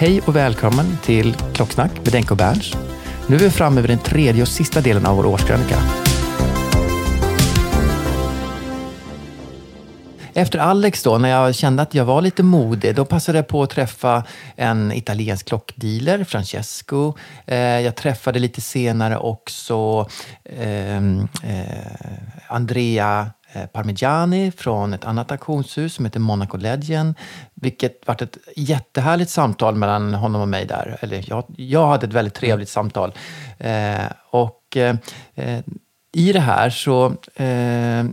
Hej och välkommen till Klocksnack med Denke och Berns. Nu är vi framme vid den tredje och sista delen av vår årskrönika. Efter Alex då, när jag kände att jag var lite modig, då passade jag på att träffa en italiensk klockdealer, Francesco. Eh, jag träffade lite senare också eh, eh, Andrea Eh, Parmigiani från ett annat auktionshus som heter Monaco Legend. Vilket varit ett jättehärligt samtal mellan honom och mig där. Eller jag, jag hade ett väldigt trevligt samtal. Eh, och eh, eh i det här så... Eh,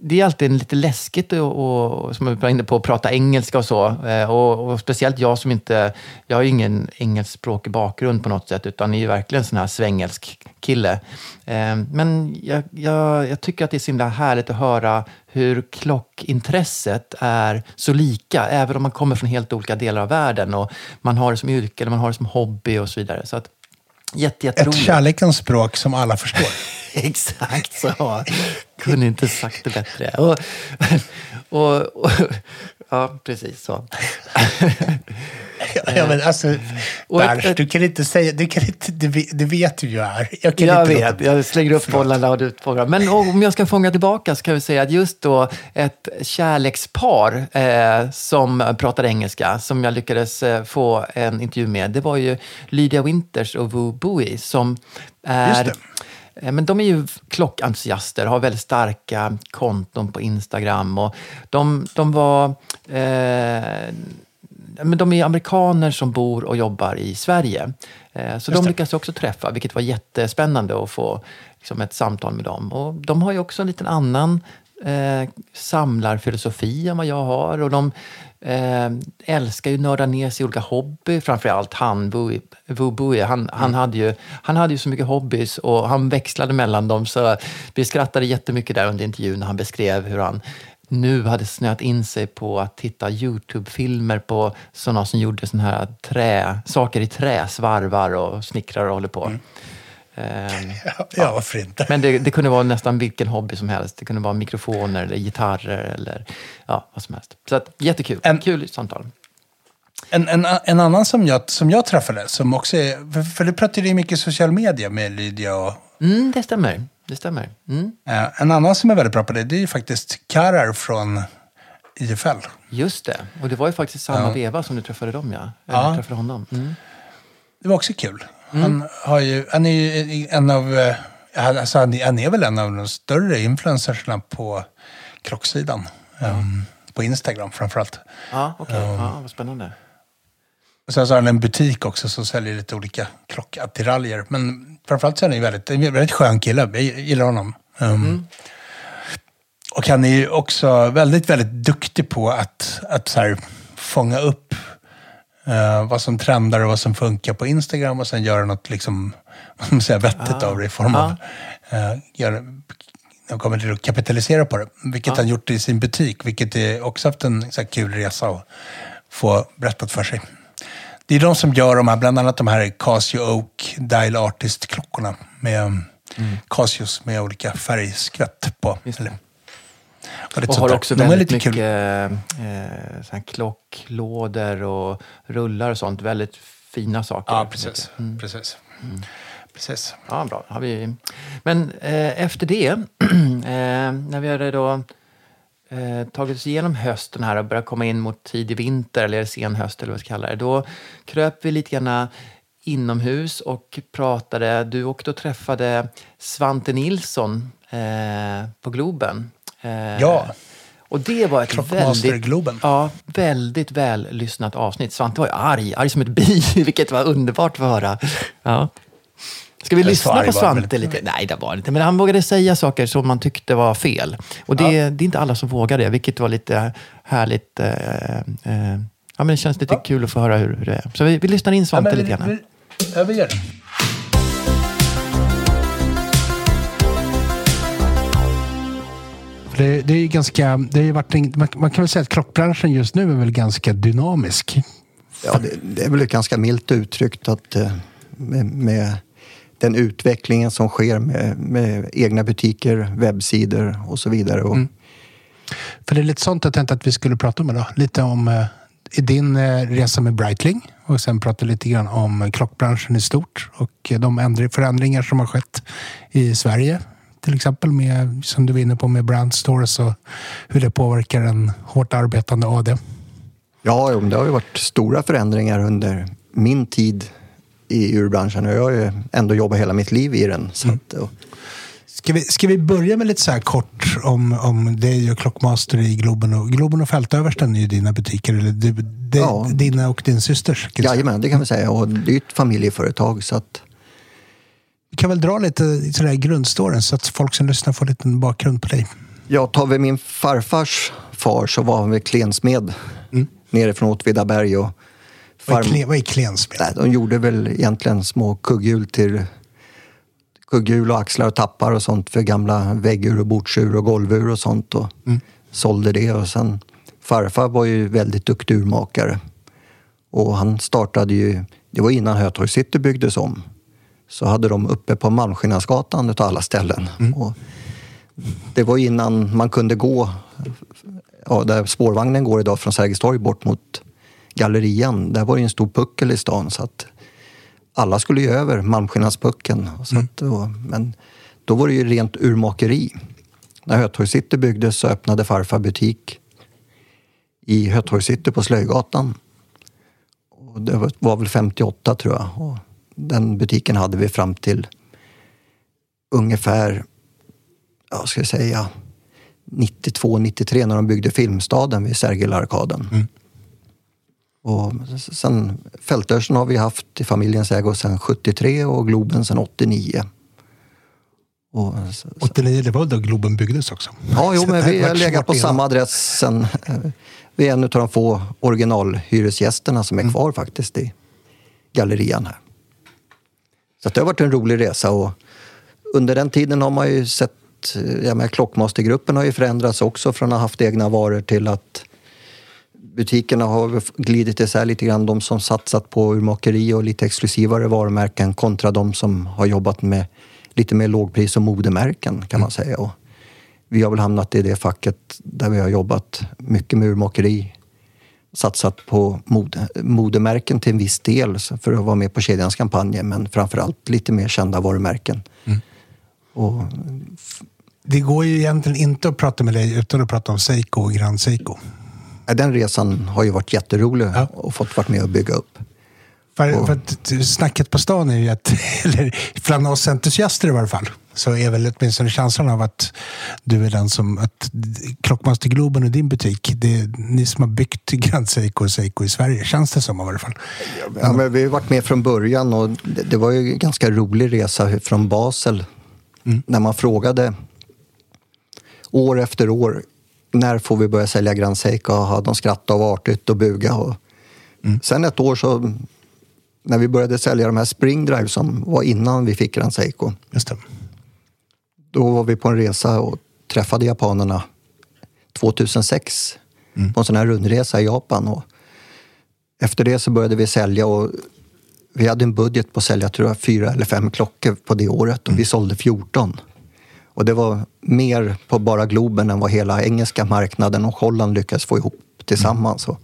det är alltid lite läskigt och, och, som jag var inne på, att prata engelska och så. Eh, och, och, speciellt jag som inte, jag har ju ingen engelskspråkig bakgrund på något sätt, utan är ju verkligen en sån här svängelsk kille. Eh, men jag, jag, jag, tycker att det är så himla härligt att höra hur klockintresset är så lika, även om man kommer från helt olika delar av världen och man har det som yrke eller man har det som hobby och så vidare. Så att, jätte, Ett kärlekens språk som alla förstår. Exakt så. Kunde inte sagt det bättre. Och, och, och ja, precis så. ja, men alltså, Berns, du kan inte säga, du, kan inte, du, du vet hur jag är. Jag, jag vet, jag slänger upp bollarna och du fångar. Men om jag ska fånga tillbaka så kan vi säga att just då ett kärlekspar eh, som pratar engelska, som jag lyckades eh, få en intervju med, det var ju Lydia Winters och Wu Bui som är Eh, men de är ju klockentusiaster, har väldigt starka konton på Instagram. Och de, de var... Eh, men de är amerikaner som bor och jobbar i Sverige. Eh, så de lyckades också träffa, vilket var jättespännande att få liksom, ett samtal med dem. Och de har ju också en liten annan eh, samlarfilosofi än vad jag har. Och de eh, älskar ju nörda ner sig i olika hobby. Framförallt han, Wu Bui, han, mm. han, hade ju, han hade ju så mycket hobbys och han växlade mellan dem. Så vi skrattade jättemycket där under intervjun när han beskrev hur han nu hade snöat in sig på att titta Youtube-filmer på sådana som gjorde såna här trä, saker i trä, svarvar och snickrar och håller på. Mm. Um, ja, varför inte? Men det, det, kunde vara nästan vilken hobby som helst. Det kunde vara mikrofoner eller gitarrer eller ja, vad som helst. Så att, jättekul. En, Kul samtal. En, en, en annan som jag, som jag träffade, som också är, för, för du pratade ju mycket social media med Lydia och... Mm, det stämmer. Det stämmer. Mm. Uh, en annan som är väldigt bra på det, det är ju faktiskt Karar från IFL. Just det. Och det var ju faktiskt samma ja. veva som du träffade dem, ja. Eller ja. träffade honom. Mm. Det var också kul. Mm. Han, har ju, han är ju en av, eh, alltså han, är väl en av de större influencersna på krocksidan. Um, på Instagram framförallt. Ja, okej. Okay. Um, ja, vad spännande. Och sen så har han en butik också som säljer lite olika klockattiraljer. Men framförallt så är han ju väldigt, en väldigt skön kille. Jag gillar honom. Um, mm. Och han är ju också väldigt, väldigt duktig på att, att så här, fånga upp Uh, vad som trendar och vad som funkar på Instagram och sen göra något liksom, vad man säger, vettigt ah. av det i form av... Uh, göra, de kommer till att kapitalisera på det, vilket ah. han gjort i sin butik, vilket är också haft en så kul resa att få berättat för sig. Det är de som gör de här, bland annat de här Casio Oak Dial Artist-klockorna med Casios med olika färgskvätt på. Eller, och Och har också väldigt mycket eh, klocklådor och rullar och sånt. Väldigt fina saker. Ja, precis. precis. precis. Ja, bra. Har vi... Men eh, efter det, eh, när vi hade då eh, tagit oss igenom hösten här och börjat komma in mot tidig vinter eller sen höst eller vad vi ska kalla det. Då kröp vi lite grann inomhus och pratade. Du åkte och träffade Svante Nilsson eh, på Globen. Eh, Ja. Och det var ett väldigt, ja, väldigt väl lyssnat avsnitt. Svante var ju arg, arg som ett bi, vilket var underbart att höra. Ja. Ska vi lyssna på Svante lite? Nej, det var inte. Men han vågade säga saker som man tyckte var fel. Och det, det är inte alla som vågar det, vilket var lite härligt. Eh, eh, ja, men det känns lite kul att få höra hur, hur det är. Så vi, vi lyssnar in Svante Ja, lite grann. vi- Ja, vi gör det. Det, det är ganska, det har varit man, man kan väl säga att klockbranschen just nu är väl ganska dynamisk. Ja, det, det är väl ganska milt uttryckt att eh, med, med den utvecklingen som sker med, med egna butiker, webbsidor och så vidare. Och, För det är lite sånt jag tänkte att vi skulle prata om idag. Lite om eh, din eh, resa med Breitling och sen prata lite grann om klockbranschen i stort och de ändring, förändringar som har skett i Sverige. Till exempel med, som du var inne på, med brand stores och hur det påverkar en hårt arbetande AD. Ja, det har ju varit stora förändringar under min tid i urbranschen och jag har ju ändå jobbat hela mitt liv i den. Så att, och, Ska vi, ska vi börja med lite så här kort om, om dig och Klockmaster i Globen och, Globen och Fältöversten är ju dina butiker, eller du, det, Ja. dina och din systers. jajamän, det kan vi säga. Och det är ju ett familjeföretag så att kan väl dra lite sådär grundstoryn så att folk som lyssnar får lite bakgrund på dig. Ja, tar vi min farfars far så var han väl klensmed nere från Åtvidaberg. Och Vad är, farm- vad är klensmed? Nej, de gjorde väl egentligen små kugghjul till kugghjul och axlar och tappar och sånt för gamla väggur och bordsur och golvur och sånt och sålde det. Och sen farfar var ju väldigt duktig urmakare och han startade ju, det var innan Hötorgs city byggdes om, så hade de uppe på Malmskillnadsgatan utav alla ställen. Och det var innan man kunde gå, ja, där spårvagnen går idag från Sergels torg bort mot Gallerian. Där var det en stor puckel i stan så att alla skulle ju över Malmskillnadspuckeln. Så att, och, men då var det ju rent urmakeri. När Hötorgs city byggdes så öppnade farfar butik i Hötorgs city på Slöjgatan. Och det var, var väl 58 tror jag. Och den butiken hade vi fram till ungefär, ja, ska jag säga, 92, 93 när de byggde Filmstaden vid Sergelarkaden. Och sen Fältörsen har vi haft i familjens ägo sedan 73 och Globen sedan 89. Och, s- s- 89, det var då Globen byggdes också. ja, jo, Så men vi har legat på samma adress sen. eh, Vi är en av de få originalhyresgästerna som är Mm. kvar faktiskt i gallerian här. Så det har varit en rolig resa och under den tiden har man ju sett, jag menar, Klockmastergruppen har ju förändrats också från att ha haft egna varor till att butikerna har glidit isär lite grann. De som satsat på urmakeri och lite exklusivare varumärken kontra de som har jobbat med lite mer lågpris och modemärken kan man säga. Och vi har väl hamnat i det facket där vi har jobbat mycket med urmakeri. Satsat på mode, modemärken till en viss del för att vara med på kedjans kampanjer men framförallt lite mer kända varumärken. Och Det går ju egentligen inte att prata med dig utan att prata om Seiko och Grand Seiko. den resan har ju varit jätterolig Ja. och fått vara med och bygga upp. För, för att snacket på stan är ju att, eller bland oss entusiaster i varje fall, så är väl åtminstone känslan av att du är den som, att Klockmaster Globen och din butik, det är ni som har byggt Grand Seiko och Seiko i Sverige, känns det som i varje fall. Ja, men vi har varit med från början och det, var ju en ganska rolig resa från Basel. När man frågade år efter år, när får vi börja sälja Grand Seiko? Ja, de skrattade och artigt och buga. Och Sen ett år så, när vi började sälja de här Spring Drive som var innan vi fick Grand Seiko, Just det. Då var vi på en resa och träffade japanerna 2006 på en sån här rundresa i Japan. Och efter det så började vi sälja och vi hade en budget på att sälja tror jag, fyra eller fem klockor på det året och vi sålde 14. Och det var mer på bara Globen än vad hela engelska marknaden och Holland lyckades få ihop tillsammans. Och,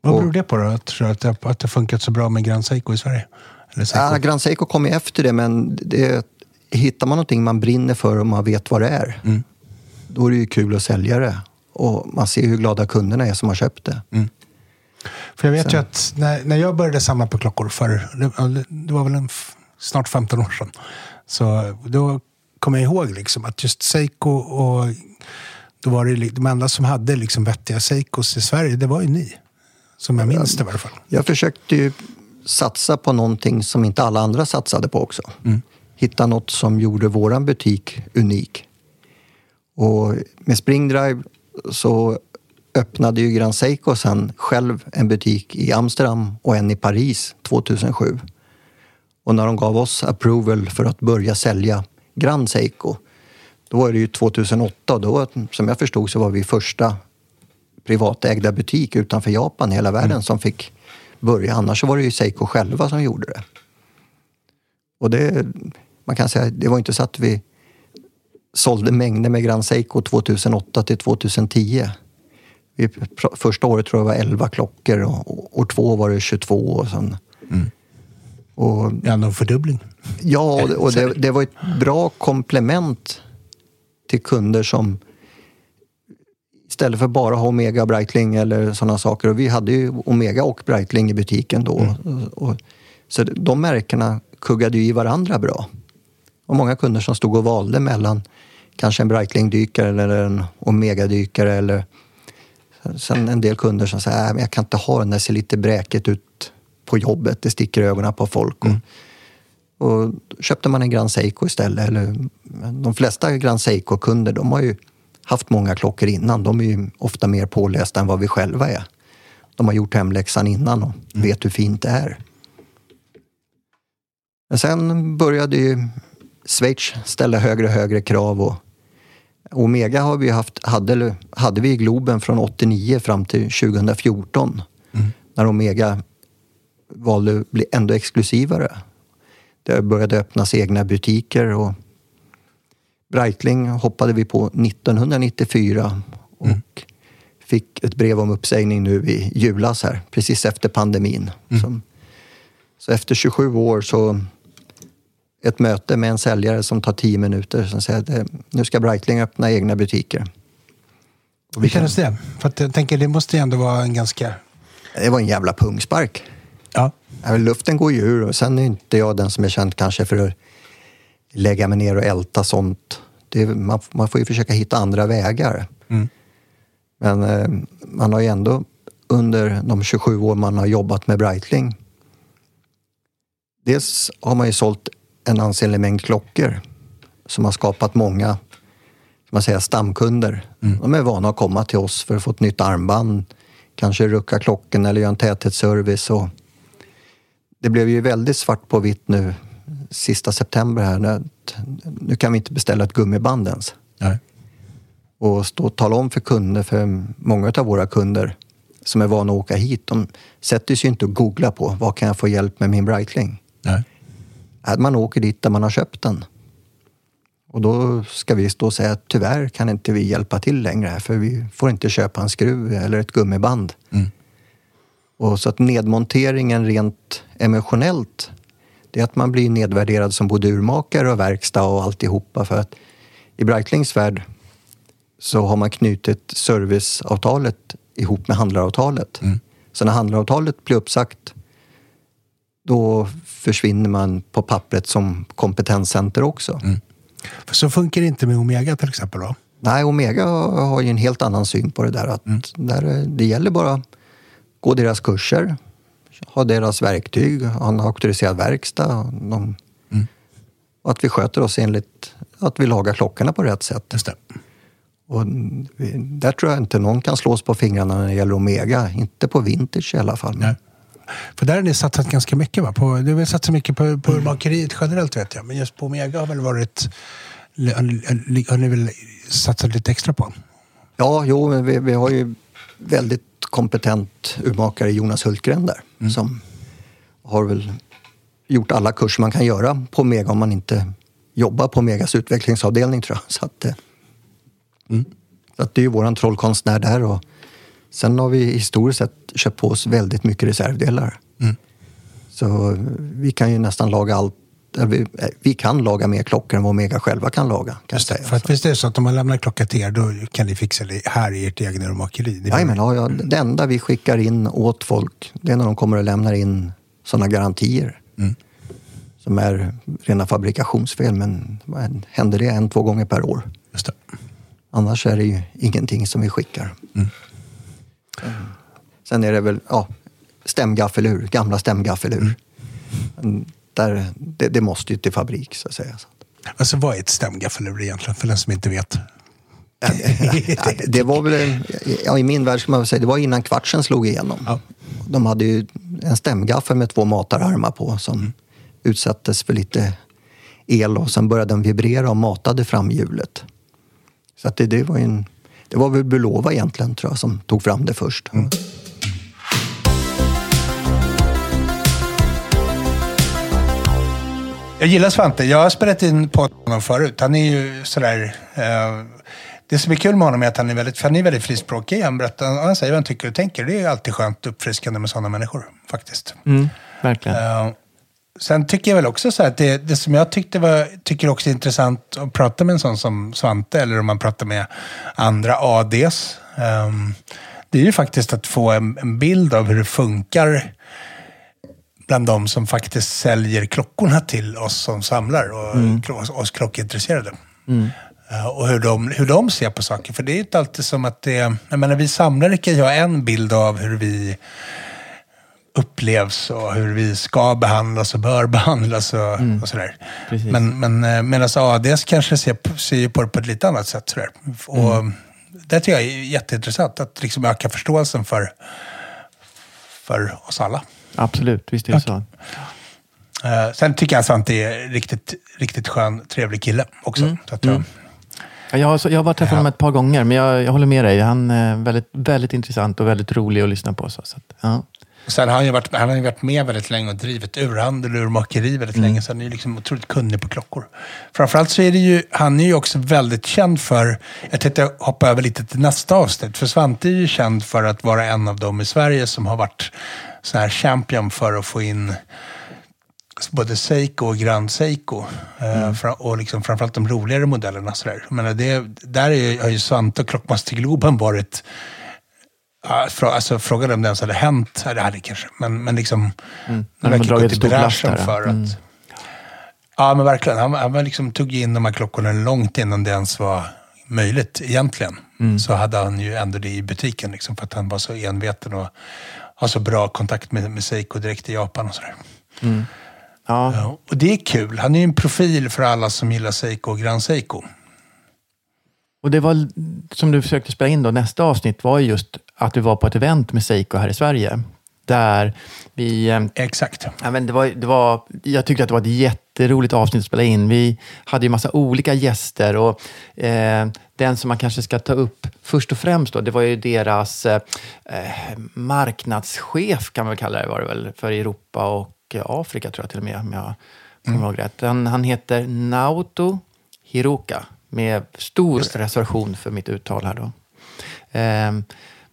Vad beror det på då? Att, att, det, att det funkat så bra med Grand Seiko i Sverige? Eller Seiko? ja, Grand Seiko kom ju efter det, men det, hittar man någonting man brinner för och man vet vad det är, Mm. då är det ju kul att sälja det. Och man ser hur glada kunderna är som har köpt det. För jag vet ju att när, när jag började samla på klockor för det, var väl en, snart 15 år sedan. Så då kommer jag ihåg liksom att just Seiko och då var det de enda som hade liksom vettiga Seikos i Sverige, det var ju ni. Som jag minns det i alla fall. Jag försökte ju satsa på någonting som inte alla andra satsade på också. Hitta något som gjorde våran butik unik. Och med Springdrive så öppnade ju Grand Seiko sen själv en butik i Amsterdam och en i Paris 2007. Och när de gav oss approval för att börja sälja Grand Seiko, då var det ju 2008 och då, som jag förstod så var vi första privatägda butik utanför Japan hela världen som fick börja. Annars var det ju Seiko själva som gjorde det. Och det, man kan säga, det var inte så att vi sålde mängder med Grand Seiko 2008 till 2010. Vi, första året tror jag var 11 klockor och och år två var det 22 och sen. Och Ja, någon fördubbling. Ja, och det- och det, det var ett bra komplement till kunder som istället för bara ha Omega Breitling eller sådana saker. Och vi hade ju Omega och Breitling i butiken då. Och, så de märkena kuggade ju i varandra bra. Och många kunder som stod och valde mellan kanske en Breitling-dykare eller en Omega-dykare. Eller, sen en del kunder som säger att jag kan inte ha den, det ser lite bräkigt ut på jobbet, det sticker i ögonen på folk. Och, och köpte man en Grand Seiko istället. Eller, de flesta Grand Seiko-kunder de har ju haft många klockor innan. De är ju ofta mer pålästa än vad vi själva är. De har gjort hemläxan innan och vet hur fint det är. Men sen började ju Schweiz ställa högre och högre krav. Och Omega har vi haft, hade, hade vi i Globen från 89 fram till 2014. När Omega valde att bli ändå exklusivare. Det började öppnas egna butiker och Breitling hoppade vi på 1994 och fick ett brev om uppsägning nu i julas här, precis efter pandemin. Som, så efter 27 år så ett möte med en säljare som tar 10 minuter som säger att eh, nu ska Breitling öppna egna butiker. Hur kändes det? För att jag tänker, det måste ju ändå vara en ganska... Det var en jävla pungspark. Ja. Luften går ju ur och sen är inte jag den som är känd kanske för att lägga mig ner och älta sånt. Det, man, man får ju försöka hitta andra vägar. Men eh, man har ju ändå under de 27 år man har jobbat med Breitling. Dels har man ju sålt en ansenlig mängd klockor som har skapat många man säga, stamkunder. De är vana att komma till oss för att få ett nytt armband, kanske rucka klockan eller göra en täthetsservice. Och det blev ju väldigt svart på vitt nu sista september här. Nu kan vi inte beställa ett gummiband ens. Nej. Och stå och tala om för kunder, för många av våra kunder som är vana att åka hit, de sätter sig inte och googlar på vad kan jag få hjälp med min Breitling. Nej. Att man åker dit där man har köpt den. Och då ska vi stå och säga att tyvärr kan inte vi hjälpa till längre här för vi får inte köpa en skruv eller ett gummiband. Och så att nedmonteringen rent emotionellt, det är att man blir nedvärderad som både urmakare och verkstad och alltihopa för att i Breitlings värld så har man knutit serviceavtalet ihop med handlaravtalet. Så när handlaravtalet blir uppsagt då försvinner man på pappret som kompetenscenter också. För så funkar det inte med Omega till exempel då? Nej, Omega har ju en helt annan syn på det där. Att där, det gäller bara att gå deras kurser, ha deras verktyg, ha en auktoriserad verkstad. De, och att vi sköter oss enligt att vi lagar klockorna på rätt sätt. Just det. Och där tror jag inte någon kan slås på fingrarna när det gäller Omega. Inte på vintage i alla fall. Nej. För där har ni satsat ganska mycket va? På, du har satsat mycket på, på urmakeriet generellt vet jag. Men just på Omega har väl varit... Har ni väl satsat lite extra på? Ja, jo, men vi, vi har ju väldigt kompetent urmakare Jonas Hultgren där som har väl gjort alla kurser man kan göra på Mega om man inte jobbar på Megas utvecklingsavdelning tror jag. Så, att, eh, så att det är ju våran trollkonstnär där. Och sen har vi historiskt sett köpt på oss väldigt mycket reservdelar. Så vi kan ju nästan laga allt. Vi, eh, vi kan laga mer klockor än vad Omega själva kan laga. Kan Just säga. för att visst är det så att om man lämnar klocka till er, då kan ni fixa det här i ert egna är Jajamän, ja, ja, det enda vi skickar in åt folk, det är när de kommer och lämnar in sådana garantier. Som är rena fabrikationsfel, men händer det en, två gånger per år? Annars är det ju ingenting som vi skickar. Sen är det väl ja, stämgaffelur, gamla stämgaffelur. Men Där, det, det måste ju till fabrik så att säga. Så. Alltså vad är ett stämgaffelur egentligen, för den som inte vet? Ja, det- det var väl, ja, I min värld ska man väl säga, det var innan kvartsen slog igenom. Ja. De hade ju en stämgaffel med två matararmar på som utsattes för lite el och sen började den vibrera och matade fram hjulet. Så att det, det var ju en, det var väl Bulova egentligen tror jag som tog fram det först. Jag gillar Svante. Jag har spelat in på honom förut. Han är ju sådär... Eh, det som är kul med honom är att han är väldigt, han är väldigt frispråkig. Han, berättar, han säger vad han tycker och tänker. Det är alltid skönt uppfriskande med sådana människor, faktiskt. Mm, verkligen. Eh, sen tycker jag väl också så här att det, det som jag tyckte var, tycker också är intressant att prata med en sån som Svante, eller om man pratar med andra ADs. ehm, det är ju faktiskt att få en, en bild av hur det funkar bland de som faktiskt säljer klockorna till oss som samlar och klo- oss klockintresserade. Eh, Och hur de, hur de ser på saker. För det är ju inte alltid som att det... Jag menar, vi samlare kan ju ha en bild av hur vi upplevs och hur vi ska behandlas och bör behandlas och, och sådär. Precis. Men, men eh, medan ADS kanske ser, ser på det på ett lite annat sätt. Sådär. Och Det tycker jag är jätteintressant, att liksom öka förståelsen för, för oss alla. Absolut, visst är det så. Eh, sen tycker jag att Svante är riktigt, riktigt skön, trevlig kille också. Så att jag, Ja, Jag har, jag har bara träffat honom ett par gånger, men jag, jag håller med dig. Han är väldigt, väldigt intressant och väldigt rolig att lyssna på. Så, så att, ja. Och sen har han ju varit, han har ju varit med väldigt länge och drivit urhandel och urmakeri väldigt länge. Så han är ju liksom otroligt kunnig på klockor. Framförallt så är det ju, han är ju också väldigt känd för, jag tänkte hoppa över lite till nästa avsnitt. För Svante är ju känd för att vara en av dem i Sverige som har varit så här champion för att få in både Seiko och Grand Seiko. Eh, fra- och liksom framförallt de roligare modellerna. Så där. Jag menar, det, där är, har ju Svante och Klockmaster Globen varit alltså, frågan om det ens hade hänt, det hade kanske, men, men liksom... Mm. Har verkar gått i bräschen för mm. att... Ja, men verkligen. Han, han liksom, tog in de här klockorna långt innan det ens var möjligt egentligen. Mm. Så hade han ju ändå det i butiken, liksom, för att han var så enveten och har så bra kontakt med, med Seiko direkt i Japan och sådär. Ja, Ja, och det är kul. Han är ju en profil för alla som gillar Seiko och Grand Seiko. och det var som du försökte spela in då, nästa avsnitt var ju just att du var på ett event med Seiko här i Sverige. Där vi... eh, Exakt. Ja, men det var, det var, jag tyckte att det var ett jätteroligt avsnitt att spela in. Vi hade ju massa olika gäster och eh, den som man kanske ska ta upp först och främst då, det var ju deras eh, eh, marknadschef kan man väl kalla det, var det väl, för Europa och eh, Afrika tror jag till och med, om jag kommer ihåg rätt. Han, han heter Naoto Hiroka med stor reservation för mitt uttal här då. Ehm,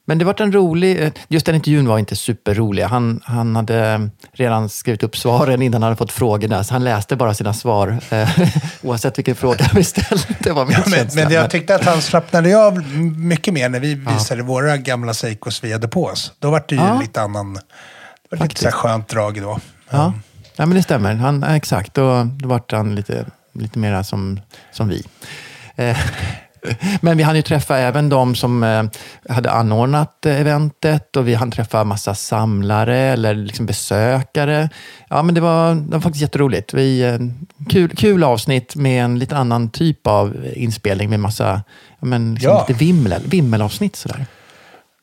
men det var en rolig, eh, just den intervjun var inte superrolig. Han, han hade redan skrivit upp svaren innan han hade fått frågorna, så han läste bara sina svar eh, oavsett vilken fråga vi ställde. Det var min Ja, men, men jag tyckte att han slappnade av mycket mer när vi visade våra gamla Seikos vi hade på oss. Då var det ju Ja. lite annan... Det var lite så skönt drag då. Ja, ja men det stämmer. Han, exakt, då, då vart han lite, lite mera som, som vi. Men vi hann ju träffa även de som eh, hade anordnat eh, eventet och vi hann träffa massa samlare eller liksom besökare. Ja, men det var, det var faktiskt jätteroligt. Vi, eh, kul, kul avsnitt med en lite annan typ av inspelning med massa men liksom Ja. lite vimmel, vimmelavsnitt. Sådär.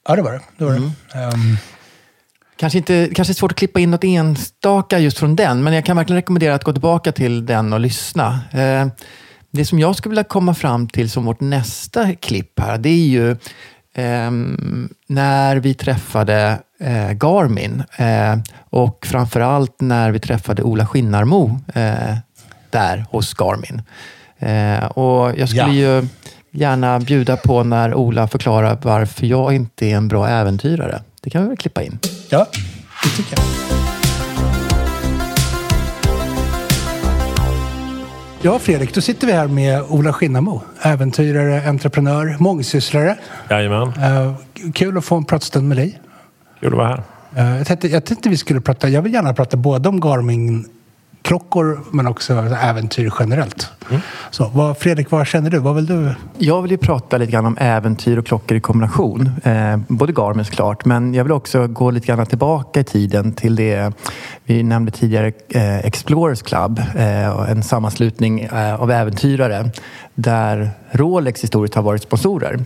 Ja, det var det. det, var det. Ehm, Kanske, inte, kanske är svårt att klippa in något enstaka just från den, men jag kan verkligen rekommendera att gå tillbaka till den och lyssna. Eh, det som jag skulle vilja komma fram till som vårt nästa klipp här, det är ju ehm, när vi träffade eh, Garmin. Eh, och framförallt när vi träffade Ola Skinnarmo eh, där hos Garmin. Eh, och jag skulle Ja. ju gärna bjuda på när Ola förklarar varför jag inte är en bra äventyrare. Det kan vi väl klippa in. Ja, det tycker jag. Ja, Fredrik, då sitter vi här med Ola Skinnamo. Äventyrare, entreprenör, mångsysslare. Jajamän, Eh, kul att få en pratstund med dig. kul att vara här. Eh, jag, tänkte, jag tänkte vi skulle prata, jag vill gärna prata både om Garmin-klockor men också äventyr generellt. Så, vad, Fredrik, vad känner du? Vad vill du? Jag vill ju prata lite grann om äventyr och klockor i kombination. Eh, både Garmin såklart, men jag vill också gå lite grann tillbaka i tiden till det vi nämnde tidigare, eh, Explorers Club. Eh, en sammanslutning eh, av äventyrare där Rolex historiskt har varit sponsorer.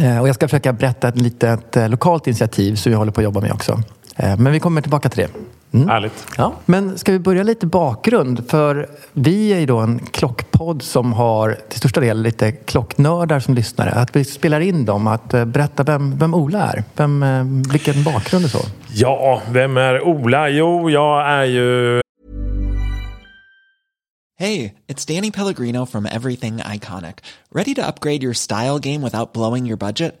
Eh, och jag ska försöka berätta ett litet eh, lokalt initiativ som vi håller på att jobba med också. Men vi kommer tillbaka till det. Mm. Härligt. Ja, men ska vi börja lite bakgrund? För vi är ju då en klockpodd som har till största del lite klocknördar som lyssnare. Att vi spelar in dem, att eh, berätta vem, vem Ola är. Vem, eh, vilken bakgrund och så. Ja, vem är Ola? Jo, jag är ju Hey, it's Danny Pellegrino from Everything Iconic. Ready to upgrade your style game without blowing your budget?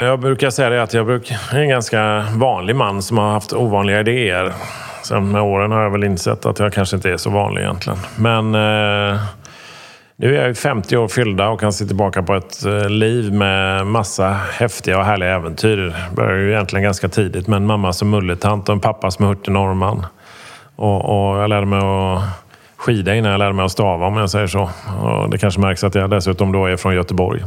Jag brukar säga det att jag är en ganska vanlig man som har haft ovanliga idéer. Sen med åren har jag väl insett att jag kanske inte är så vanlig egentligen. Men eh, nu är jag ju 50 år fyllda och kan se tillbaka på ett eh, liv med massa häftiga och härliga äventyr. Det började ju egentligen ganska tidigt med en mamma som mulletant och en pappa som är hurtig norrman. Och, och jag lärde mig att skida innan jag lärde mig att stava om jag säger så. Och det kanske märks att jag dessutom då är från Göteborg.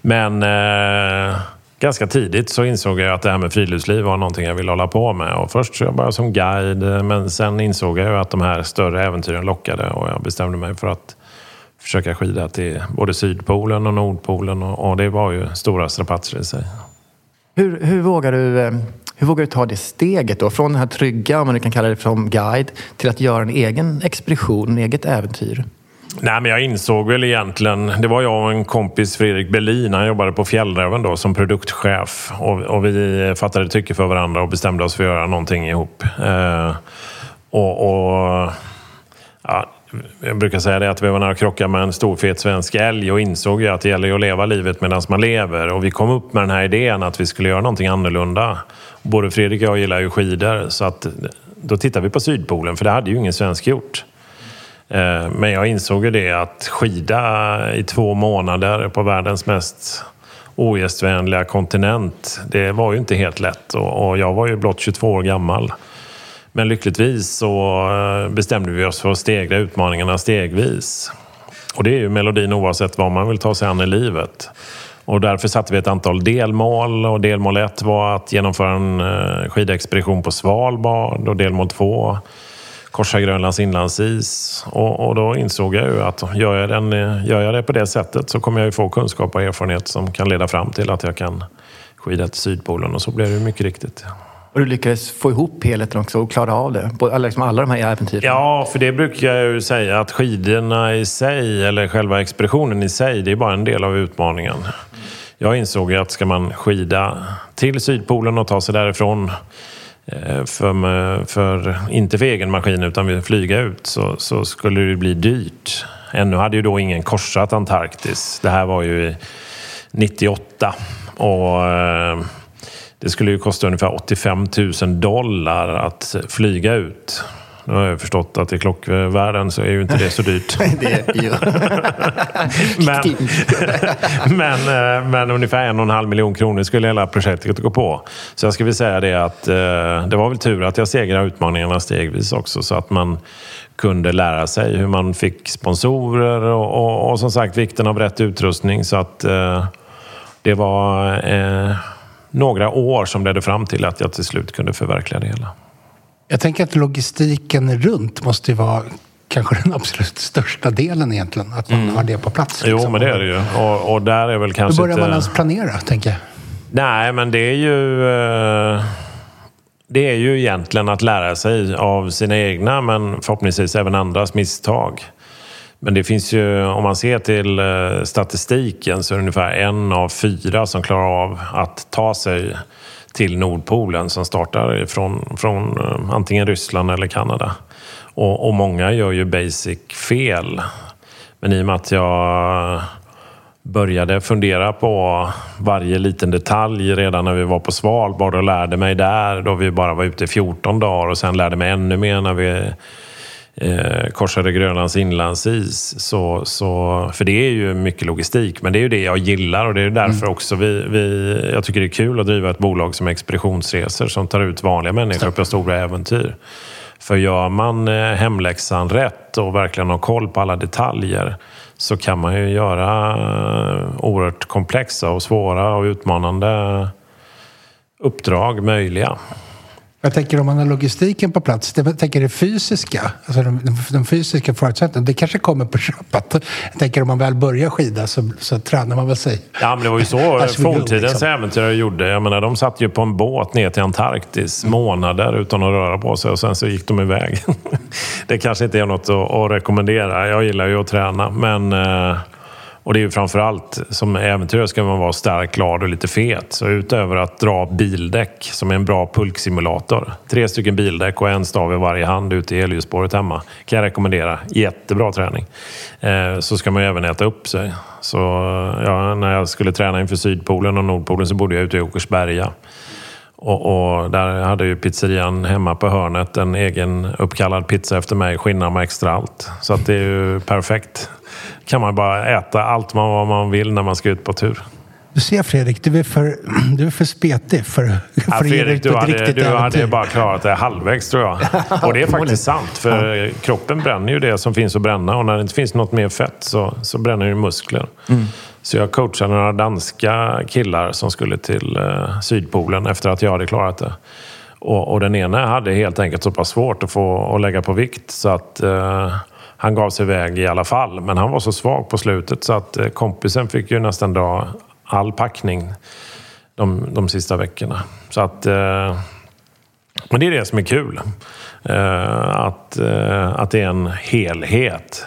Men eh, ganska tidigt så insåg jag att det här med friluftsliv var någonting jag ville hålla på med. Och först så jag bara som guide, men sen insåg jag ju att de här större äventyren lockade och jag bestämde mig för att försöka skida till både Sydpolen och Nordpolen och, och det var ju stora strapatser i sig. Hur, hur, vågar du, eh, hur vågar du ta det steget då? Från den här trygga, om man nu kan kalla det som guide, till att göra en egen expedition, en eget äventyr? Nej, men jag insåg väl egentligen... Det var jag och en kompis, Fredrik Berlin. Han jobbade på Fjällräven då som produktchef. Och, och vi fattade tycke för varandra och bestämde oss för att göra någonting ihop. Eh, och, och ja, jag brukar säga det att vi var nära att krocka med en stor fet svensk älg och insåg ju att det gäller att leva livet medan man lever. Och vi kom upp med den här idén att vi skulle göra någonting annorlunda. Både Fredrik och jag gillar ju skidor så att då tittade vi på Sydpolen för det hade ju ingen svensk gjort. Eh, men jag insåg ju det att skida i två månader på världens mest ogästvänliga kontinent, det var ju inte helt lätt. Och jag var ju blott 22 år gammal. Men lyckligtvis så eh, bestämde vi oss för att stegra utmaningarna stegvis. Och det är ju melodin oavsett vad man vill ta sig an i livet. Och därför satte vi ett antal delmål och delmål ett var att genomföra en eh, skidexpedition på Svalbard och delmål två korsa Grönlands inlandsis. Och, och då insåg jag ju att gör jag, den, gör jag det på det sättet så kommer jag ju få kunskap och erfarenhet som kan leda fram till att jag kan skida till Sydpolen. Och så blev det ju mycket riktigt. Och du lyckades få ihop helheten också och klara av det? Både- Liksom alla de här äventyren? Ja, för det brukar jag ju säga att skidorna i sig, eller själva expeditionen i sig, det är bara en del av utmaningen. Jag insåg ju att ska man skida till Sydpolen och ta sig därifrån Eh, för, för, inte för egen maskin utan vill flyga ut så, så skulle det bli dyrt. Ännu hade ju då ingen korsat Antarktis. Det här var ju 98 och eh, det skulle ju kosta ungefär 85 000 dollar att flyga ut. Nu har jag förstått att i klockvärlden så är ju inte det så dyrt. det men, men, eh, men ungefär en och en halv miljon kronor skulle hela projektet gå på. Så jag ska väl säga det att eh, det var väl tur att jag segrade utmaningarna stegvis också så att man kunde lära sig hur man fick sponsorer och, och, och som sagt vikten av rätt utrustning. Så att eh, det var eh, några år som ledde fram till att jag till slut kunde förverkliga det hela. Jag tänker att logistiken runt måste ju vara kanske den absolut största delen egentligen. Att man har det på plats. Jo, liksom. men det är det ju. Och, och där är väl Hur kanske börjar inte... man ens planera, tänker jag? Nej, men det är ju... eh, Det är ju egentligen att lära sig av sina egna, men förhoppningsvis även andras misstag. Men det finns ju, om man ser till eh, statistiken, så är det ungefär en av fyra som klarar av att ta sig till Nordpolen som startar från, från antingen Ryssland eller Kanada. Och, och många gör ju basic fel. Men i och med att jag började fundera på varje liten detalj redan när vi var på Svalbard och lärde mig där då vi bara var ute i 14 dagar och sen lärde mig ännu mer när vi eh, korsade Grönlands inlandsis. Så, så, för det är ju mycket logistik, men det är ju det jag gillar och det är därför också vi, vi, jag tycker det är kul att driva ett bolag som Expeditionsresor som tar ut vanliga människor på stora äventyr. För gör man eh, hemläxan rätt och verkligen har koll på alla detaljer så kan man ju göra eh, oerhört komplexa och svåra och utmanande uppdrag möjliga. Jag tänker om man har logistiken på plats, det, jag tänker det fysiska, alltså de, de, fysiska förutsättningarna, det kanske kommer på köpet. Jag tänker om man väl börjar skida så, så tränar man väl sig. Ja, men det var ju så go, forntidens liksom. äventyrare gjorde. Jag menar, de satt ju på en båt ner till Antarktis månader utan att röra på sig och sen så gick de iväg. det kanske inte är något att, att rekommendera. Jag gillar ju att träna, men eh, och det är ju framförallt som äventyrare ska man vara stark, glad och lite fet. Så utöver att dra bildäck, som är en bra pulksimulator, tre stycken bildäck och en stav i varje hand ute i elljusspåret hemma, kan jag rekommendera. Jättebra träning. Eh, så ska man ju även äta upp sig. Så ja, när jag skulle träna inför Sydpolen och Nordpolen så bodde jag ute i Åkersberga. Och, och där hade ju pizzerian hemma på hörnet en egen uppkallad pizza efter mig, skinnarna extra allt. Så att det är ju perfekt kan man bara äta allt man, vad man vill när man ska ut på tur. Du ser Fredrik, du är för, du är för spetig för, för Ja, att ge dig Fredrik, du hade, riktigt du hade bara klarat det halvvägs tror jag. Och det är faktiskt sant. För kroppen bränner ju det som finns att bränna. Och när det inte finns något mer fett så, så bränner det muskler. Så jag coachade några danska killar som skulle till eh, Sydpolen efter att jag hade klarat det. Och, och den ena hade helt enkelt så pass svårt att få att lägga på vikt så att eh, han gav sig iväg i alla fall. Men han var så svag på slutet så att eh, kompisen fick ju nästan dra all packning de, de sista veckorna. Så att... Eh, men det är det som är kul. Eh, att, eh, att det är en helhet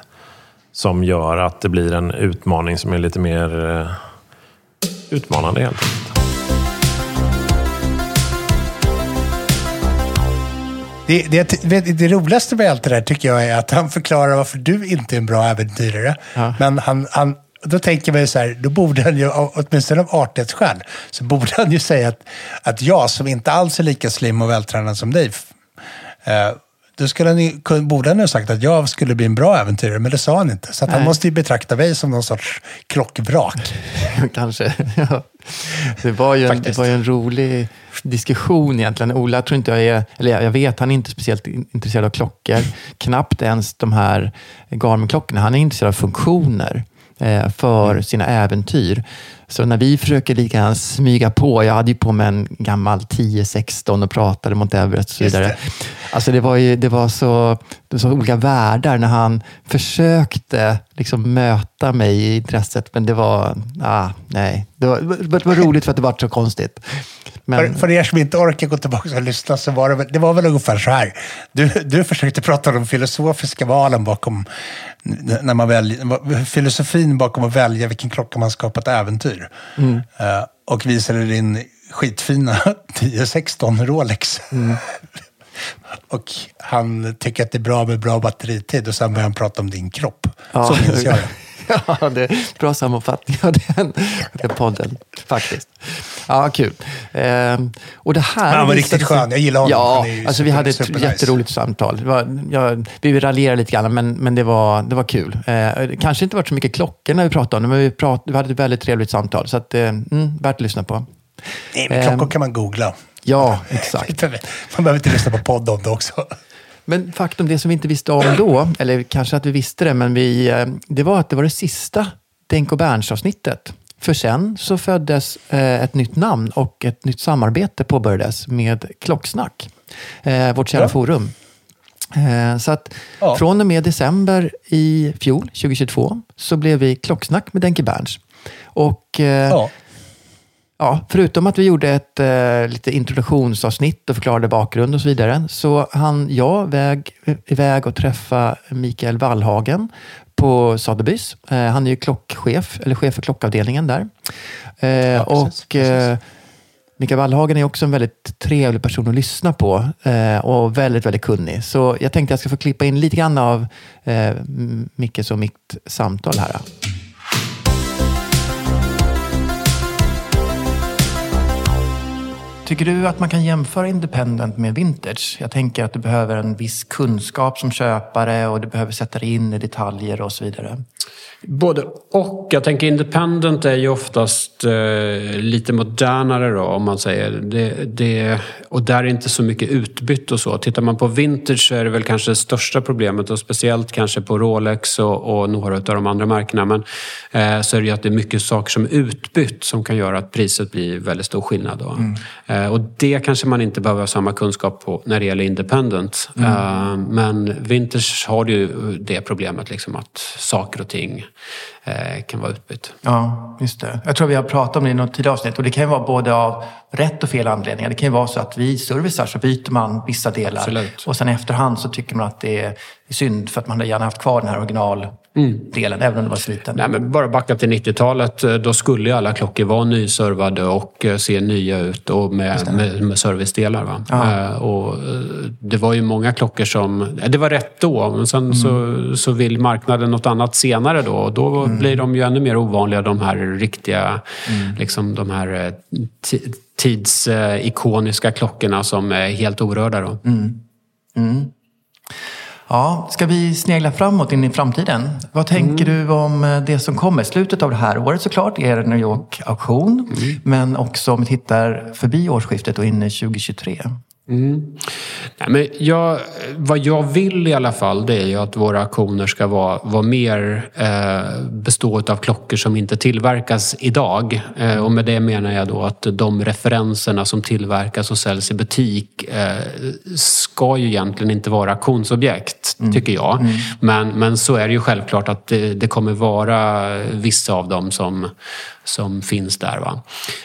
som gör att det blir en utmaning som är lite mer eh, utmanande helt enkelt. Det, det, det roligaste med allt det där tycker jag är att han förklarar varför du inte är en bra äventyrare. Men han, han, då tänker man ju så här, då borde han ju, åtminstone av artighetsskäl, så borde han ju säga att, att jag som inte alls är lika slim och vältränad som dig, eh, då skulle borde han ha sagt att jag skulle bli en bra äventyrare, men det sa han inte. Så han måste ju betrakta mig som någon sorts klockvrak. Kanske. Ja. Det, var ju en, det var ju en rolig diskussion egentligen. Ola tror inte jag är, eller jag vet, han är inte speciellt in- intresserad av klockor. Knappt ens de här Garmin-klockorna. Han är intresserad av funktioner för sina äventyr. Så när vi försöker lika smyga på, jag hade ju på mig en gammal 1016 och pratade mot Everest och så vidare. Alltså det var ju det var så, det var så olika världar när han försökte liksom möta mig i intresset. Men det var, ah, nej. Det var, det var roligt för att det var så konstigt. Men, För, för er som inte orkar gå tillbaka och lyssna så var det, det var väl ungefär så här. Du, du försökte prata om de filosofiska valen bakom när man väljer, filosofin bakom att välja vilken klocka man ska på ett äventyr. Eh, och visade din skitfina 1016 Rolex. och han tycker att det är bra med bra batteritid och sen börjar han prata om din kropp. Så minns jag det. ja, det är bra sammanfattning av den, den podden, faktiskt. Ja, kul. Eh, och det här Han var riktigt skön. Jag gillar honom. Ja, alltså vi super- hade ett supernice. jätteroligt samtal. Var, ja, vi raljerade lite grann, men, men det, var, det var kul. Eh, det kanske inte varit så mycket klockor när vi pratade om det, men vi, prat, vi hade ett väldigt trevligt samtal. Så att, eh, mm, värt att lyssna på. Nej, men Ehm, klockor kan man googla. Ja, exakt. Man behöver inte lyssna på podd om det också. Men faktum, det som vi inte visste om då, eller kanske att vi visste det, men vi, eh, det var att det var det sista Denko Berns-avsnittet. För sen så föddes eh, ett nytt namn och ett nytt samarbete påbörjades med Klocksnack, eh, vårt kära Ja. forum. Så att Ja. från och med december i fjol, 2022, så blev vi Klocksnack med Denke Berns. Och Ja. Ja, förutom att vi gjorde ett eh, lite introduktionsavsnitt och förklarade bakgrund och så vidare, så han jag väg, iväg och träffa Mikael Wallhagen på Sotheby's. Eh, han är ju klockchef, eller chef för klockavdelningen där. Eh, precis, och eh, Mikael Wallhagen är också en väldigt trevlig person att lyssna på eh, och väldigt, väldigt kunnig. Så jag tänkte jag ska få klippa in lite grann av eh, Mickes och mitt samtal här. Tycker du att man kan jämföra independent med vintage? Jag tänker att du behöver en viss kunskap som köpare och du behöver sätta dig in i detaljer och så vidare. Både och. Jag tänker independent är ju oftast eh, lite modernare då, om man säger. Det, det, och där är inte så mycket utbytt och så. Tittar man på vintage så är det väl kanske det största problemet och speciellt kanske på Rolex och, och några av de andra märkena. Men eh, så är det ju att det är mycket saker som är utbytt som kan göra att priset blir väldigt stor skillnad. Då. Eh, och det kanske man inte behöver ha samma kunskap på när det gäller independent. Eh, men vintage har ju det problemet liksom att saker och ting eh, kan vara utbytt. Ja, just det. Jag tror vi har pratat om det i något tidigare avsnitt och det kan ju vara både av rätt och fel anledningar. Det kan ju vara så att vid servicar så byter man vissa delar Absolut. och sen efterhand så tycker man att det är synd för att man hade gärna haft kvar den här originaldelen även om det var sliten. Nej, men bara backa till 90-talet. eh, Då skulle ju alla klockor vara nyservade och eh, se nya ut och med, med, med servicedelar. Va? Eh, och det var ju många klockor som... Det var rätt då, men sen så, så vill marknaden något annat senare då. Och då blir de ju ännu mer ovanliga, de här riktiga, liksom de här ti- tidsikoniska klockorna som är helt orörda. Då. Ja, ska vi snegla framåt in i framtiden? Vad tänker du om eh, det som kommer? Slutet av det här året såklart är New York-auktion. Men också om vi tittar förbi årsskiftet och in i 2023. Nej, men jag, vad jag vill i alla fall det är ju att våra auktioner ska vara, vara mer eh, bestå av klockor som inte tillverkas idag. Eh, och med det menar jag då att de referenserna som tillverkas och säljs i butik eh, ska ju egentligen inte vara auktionsobjekt, tycker jag. Men, men så är det ju självklart att det, det kommer vara vissa av dem som, som finns där. Va?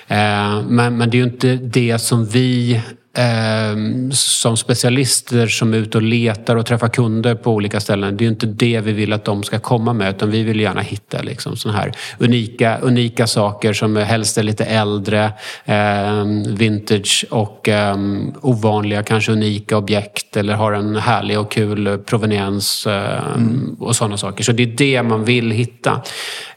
Eh, men, men det är ju inte det som vi eh, som specialister som är ute och letar och träffar kunder på olika ställen. Det är ju inte det vi vill att de ska komma med utan vi vill gärna hitta liksom såna här unika, unika saker som helst är lite äldre, eh, vintage och eh, ovanliga, kanske unika objekt eller har en härlig och kul proveniens eh, och sådana saker. Så det är det man vill hitta.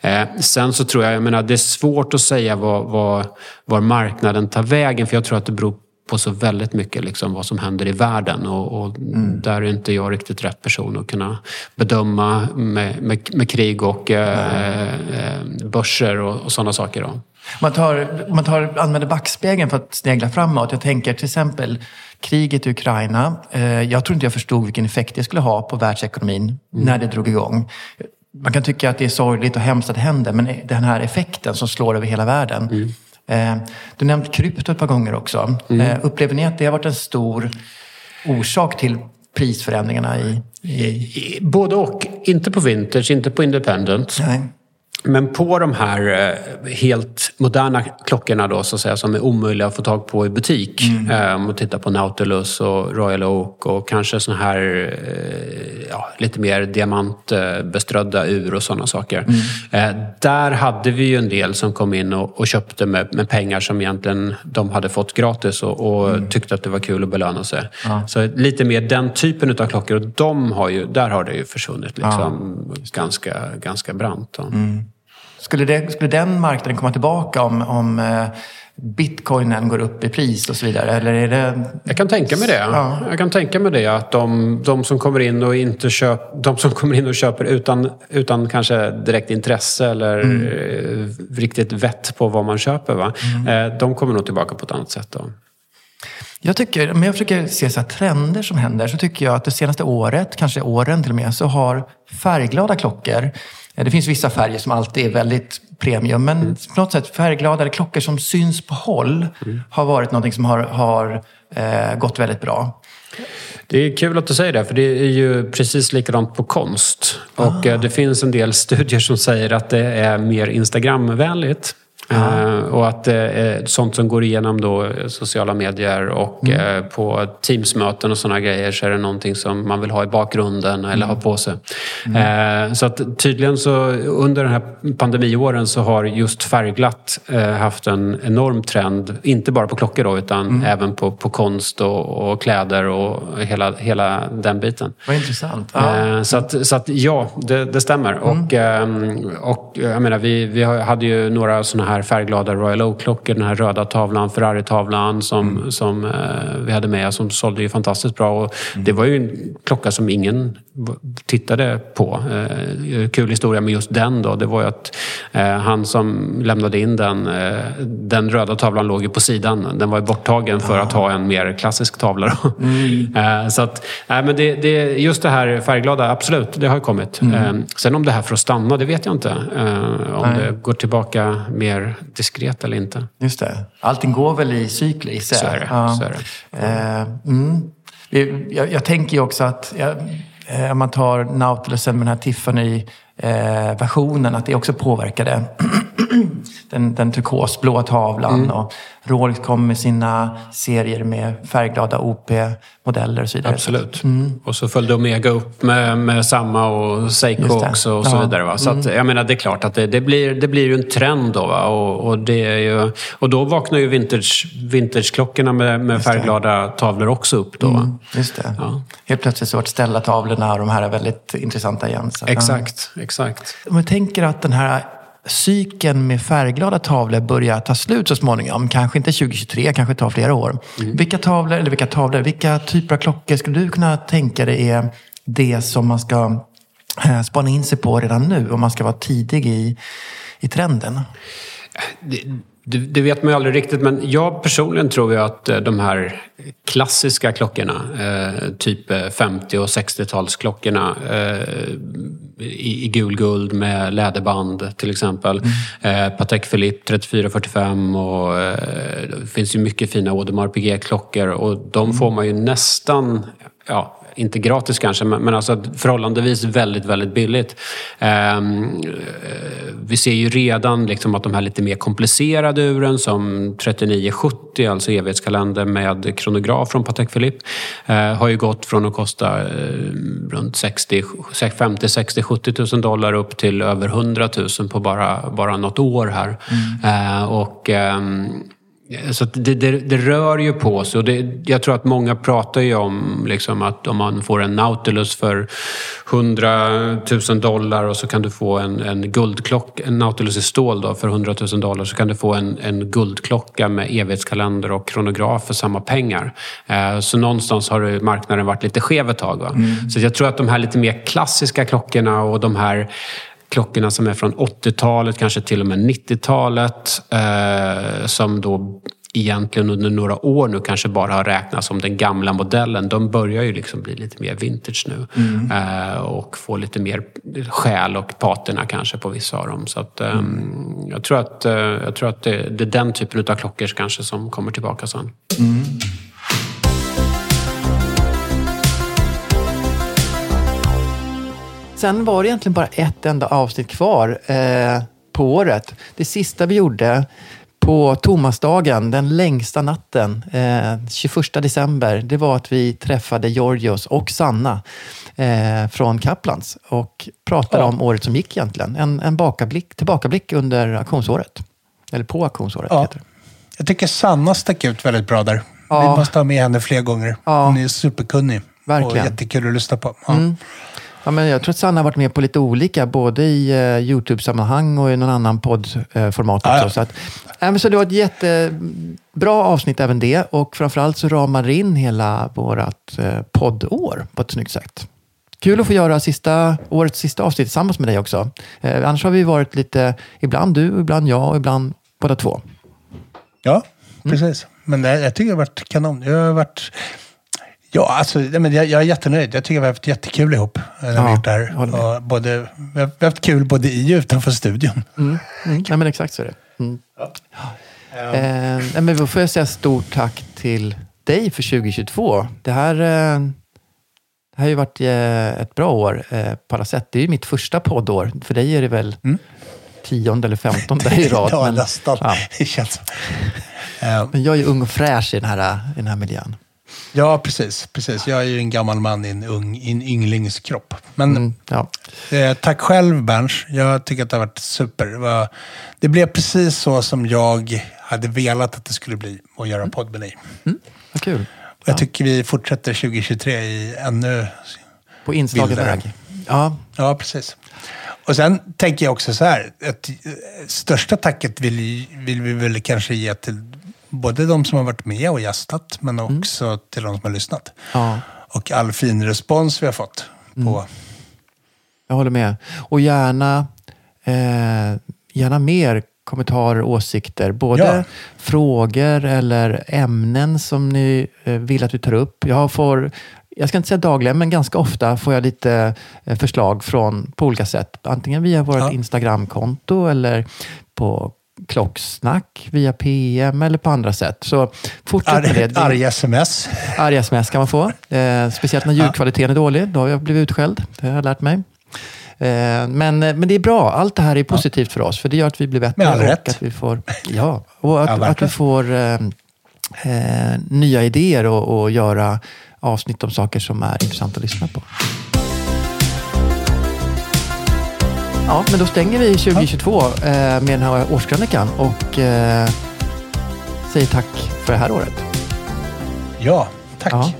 Eh, sen så tror jag, jag menar, det är svårt att säga vad, vad, var marknaden tar vägen för jag tror att det beror på så väldigt mycket liksom vad som händer i världen och, och där är inte jag riktigt rätt person att kunna bedöma med, med, med krig och eh, eh, börser och, och sådana saker. Då. Man, tar, man tar, använder backspegeln för att snegla framåt. Jag tänker till exempel kriget i Ukraina. Eh, jag tror inte jag förstod vilken effekt det skulle ha på världsekonomin när det drog igång. Man kan tycka att det är sorgligt och hemskt att det händer, men den här effekten som slår över hela världen. Eh, du nämnt krypto ett par gånger också. Eh, upplever ni att det har varit en stor orsak till prisförändringarna i... I- Både och. Inte på vintage, inte på independent. Nej. Men på de här eh, helt moderna klockorna då, så att säga, som är omöjliga att få tag på i butik. Eh, Om man tittar på Nautilus och Royal Oak och kanske såna här eh, ja, lite mer diamantbeströdda ur och sådana saker. Eh, Där hade vi ju en del som kom in och, och köpte med, med pengar som egentligen de hade fått gratis och, och tyckte att det var kul att belöna sig. Så lite mer den typen av klockor. Och de har ju, där har det ju försvunnit liksom, ganska, ganska brant. Då. Skulle, det, skulle den marknaden komma tillbaka om, om eh, bitcoinen går upp i pris och så vidare? Eller är det... Jag kan tänka mig det. Ja. Jag kan tänka mig det att de, de som kommer in och inte köp, de som kommer in och köper utan, utan kanske direkt intresse eller eh, riktigt vett på vad man köper. Va? Eh, de kommer nog tillbaka på ett annat sätt. Då. Jag tycker, om jag försöker se så trender som händer, så tycker jag att det senaste året, kanske åren till och med, så har färgglada klockor, det finns vissa färger som alltid är väldigt premium, men på något sätt färgglada klockor som syns på håll har varit någonting som har, har eh, gått väldigt bra. Det är kul att du säger det, för det är ju precis likadant på konst. Och eh, det finns en del studier som säger att det är mer Instagramvänligt. Eh, och att det är sånt som går igenom då sociala medier och eh, på Teamsmöten och sådana grejer så är det någonting som man vill ha i bakgrunden eller ha på sig. Eh, så att tydligen så under den här pandemiåren så har just färgglatt eh, haft en enorm trend. Inte bara på klockor då utan även på, på konst och, och kläder och hela, hela den biten. Vad intressant. Ja. Eh, Så, att, så att ja, det, det stämmer. Och, ehm, och jag menar, vi, vi hade ju några såna här färgglada Royal Oak-klockor. Den här röda tavlan, Ferrari-tavlan som, som eh, vi hade med som sålde ju fantastiskt bra. Och Det var ju en klocka som ingen tittade på. Eh, kul historia med just den då, det var ju att eh, han som lämnade in den, den röda tavlan låg ju på sidan. Den var ju borttagen för att ha en mer klassisk tavla. Eh, så att, nej, men det, det, just det här färgglada, absolut, det har kommit. Eh, sen om det här får att stanna, det vet jag inte. Om Nej. det går tillbaka mer diskret eller inte. Just det. Allting går väl i cykler. Så är det, Ja. så är det. Eh, mm. Jag, jag tänker ju också att jag, eh, om man tar Nautilusen med den här Tiffany-versionen, att det också påverkade den, den turkosblåa tavlan. Mm. Och Rolex kom med sina serier med färgglada OP-modeller och så vidare. Absolut. Och så följde Omega upp med, med samma och Seiko också och så Ja. vidare. Va? Så att, jag menar, det är klart att det, det, blir, det blir ju en trend då. Va? Och, och, det är ju, och då vaknar ju vintage, vintageklockorna med, med färgglada tavlor också upp då. Va? Just det. Ja. Helt plötsligt så vart ställa-tavlorna och de här är väldigt intressanta igen. Så, ja. Exakt, exakt. Om jag tänker att den här cykeln med färgglada tavlor börjar ta slut så småningom, kanske inte 2023, kanske tar flera år. Vilka tavlor, eller vilka tavlor, vilka typer av klockor skulle du kunna tänka dig är det som man ska eh, spana in sig på redan nu, om man ska vara tidig i, i trenden? Det, det, det vet man ju aldrig riktigt, men jag personligen tror ju att eh, de här klassiska klockorna, eh, typ eh, 50 och 60-talsklockorna eh, i, i gul guld med läderband till exempel. Eh, Patek Philippe 3445 och eh, det finns ju mycket fina Audemars Piguet-klockor och de får man ju nästan ja, inte gratis kanske, men, men alltså förhållandevis väldigt, väldigt billigt. Ehm, eh, vi ser ju redan liksom att de här lite mer komplicerade uren som 3970, alltså evighetskalender med kronograf från Patek Philippe, eh, har ju gått från att kosta eh, runt 60, 50, 60, 70 000 dollar upp till över 100 000 på bara, bara något år här. Eh, och ehm, så det, det, det rör ju på sig. Och det, jag tror att många pratar ju om liksom att om man får en Nautilus för 100 000 dollar och så kan du få en, en guldklocka, en Nautilus i stål då för 100 000 dollar så kan du få en, en guldklocka med evighetskalender och kronograf för samma pengar. Eh, så någonstans har marknaden varit lite skev ett tag. Va? Så jag tror att de här lite mer klassiska klockorna och de här klockorna som är från 80-talet, kanske till och med 90-talet. Eh, som då egentligen under några år nu kanske bara har räknats som den gamla modellen. De börjar ju liksom bli lite mer vintage nu. Eh, och få lite mer själ och patina kanske på vissa av dem. Så att, eh, jag tror att, eh, jag tror att det, det är den typen av klockor kanske som kommer tillbaka sen. Sen var det egentligen bara ett enda avsnitt kvar eh, på året. Det sista vi gjorde på Tomasdagen, den längsta natten, eh, 21 december, det var att vi träffade Georgios och Sanna eh, från Kaplans och pratade om året som gick egentligen. En, en bakablick, tillbakablick under auktionsåret. Eller på auktionsåret Ja. heter det. Jag tycker Sanna stack ut väldigt bra där. Ja. Vi måste ha med henne fler gånger. Ja. Hon är superkunnig. Verkligen. Och jättekul att lyssna på. Ja. Mm. Ja, men jag tror att Sanna har varit med på lite olika, både i uh, YouTube-sammanhang och i någon annan poddformat uh, också. Ja. Så, att, äh, så det var ett jättebra avsnitt även det och framförallt så ramar in hela vårt uh, poddår på ett snyggt sätt. Kul att få göra sista, årets sista avsnitt tillsammans med dig också. Eh, annars har vi varit lite, ibland du, ibland jag och ibland båda två. Ja, precis. Mm. Men det, jag tycker det har varit kanon. Jag har varit... Ja, alltså, jag, jag är jättenöjd. Jag tycker vi har haft jättekul ihop när vi ja, gjort det här. Och både, vi har haft kul både i och utanför studion. Mm. Mm. Ja, men exakt så är det. Mm. Ja. Eh, men då får jag säga stort tack till dig för 2022. Det här, eh, det har ju varit eh, ett bra år eh, på alla sätt. Det är ju mitt första poddår. För dig är det väl mm. tionde eller femtonde i rad. ja, men, nästan. Ja. Det känns Men jag är ju ung och fräsch i den här, i den här miljön. Ja, precis, precis. Jag är ju en gammal man i en, ung, i en ynglingskropp. Men mm, ja. eh, tack själv, Berns. Jag tycker att det har varit super. Det, var, det, blev precis så som jag hade velat att det skulle bli att göra mm. podd med dig. Mm, vad kul. Jag ja. tycker vi fortsätter 2023 i ännu På inslagen väg. Ja. ja, precis. Och sen tänker jag också så här, att eh, största tacket vill, vill vi väl kanske ge till både de som har varit med och gästat, men mm. också mm. till de som har lyssnat. Ja. Och all fin respons vi har fått. på... Mm. Jag håller med. Och gärna, eh, gärna mer kommentarer, åsikter. Både ja. frågor eller ämnen som ni eh, vill att vi tar upp. Jag får, jag ska inte säga dagligen, men ganska ofta får jag lite eh, förslag från på olika sätt. Antingen via vårt ja. Instagramkonto eller på klocksnack via PM eller på andra sätt. Så fortsätt med det. Arga sms. Arga sms kan man få. Eh, speciellt när ljudkvaliteten är dålig. Då har jag blivit utskälld. Det har jag lärt mig. Eh, men, eh, men det är bra. Allt det här är positivt ja. för oss. För det gör att vi blir bättre. Med all rätt. Att vi får, ja, och att, ja, att vi får eh, eh, nya idéer och, och göra avsnitt om saker som är intressanta att lyssna på. Ja, men då stänger vi 2022 eh, med den här årskrönikan och eh, säger tack för det här året. Ja, tack. Ja.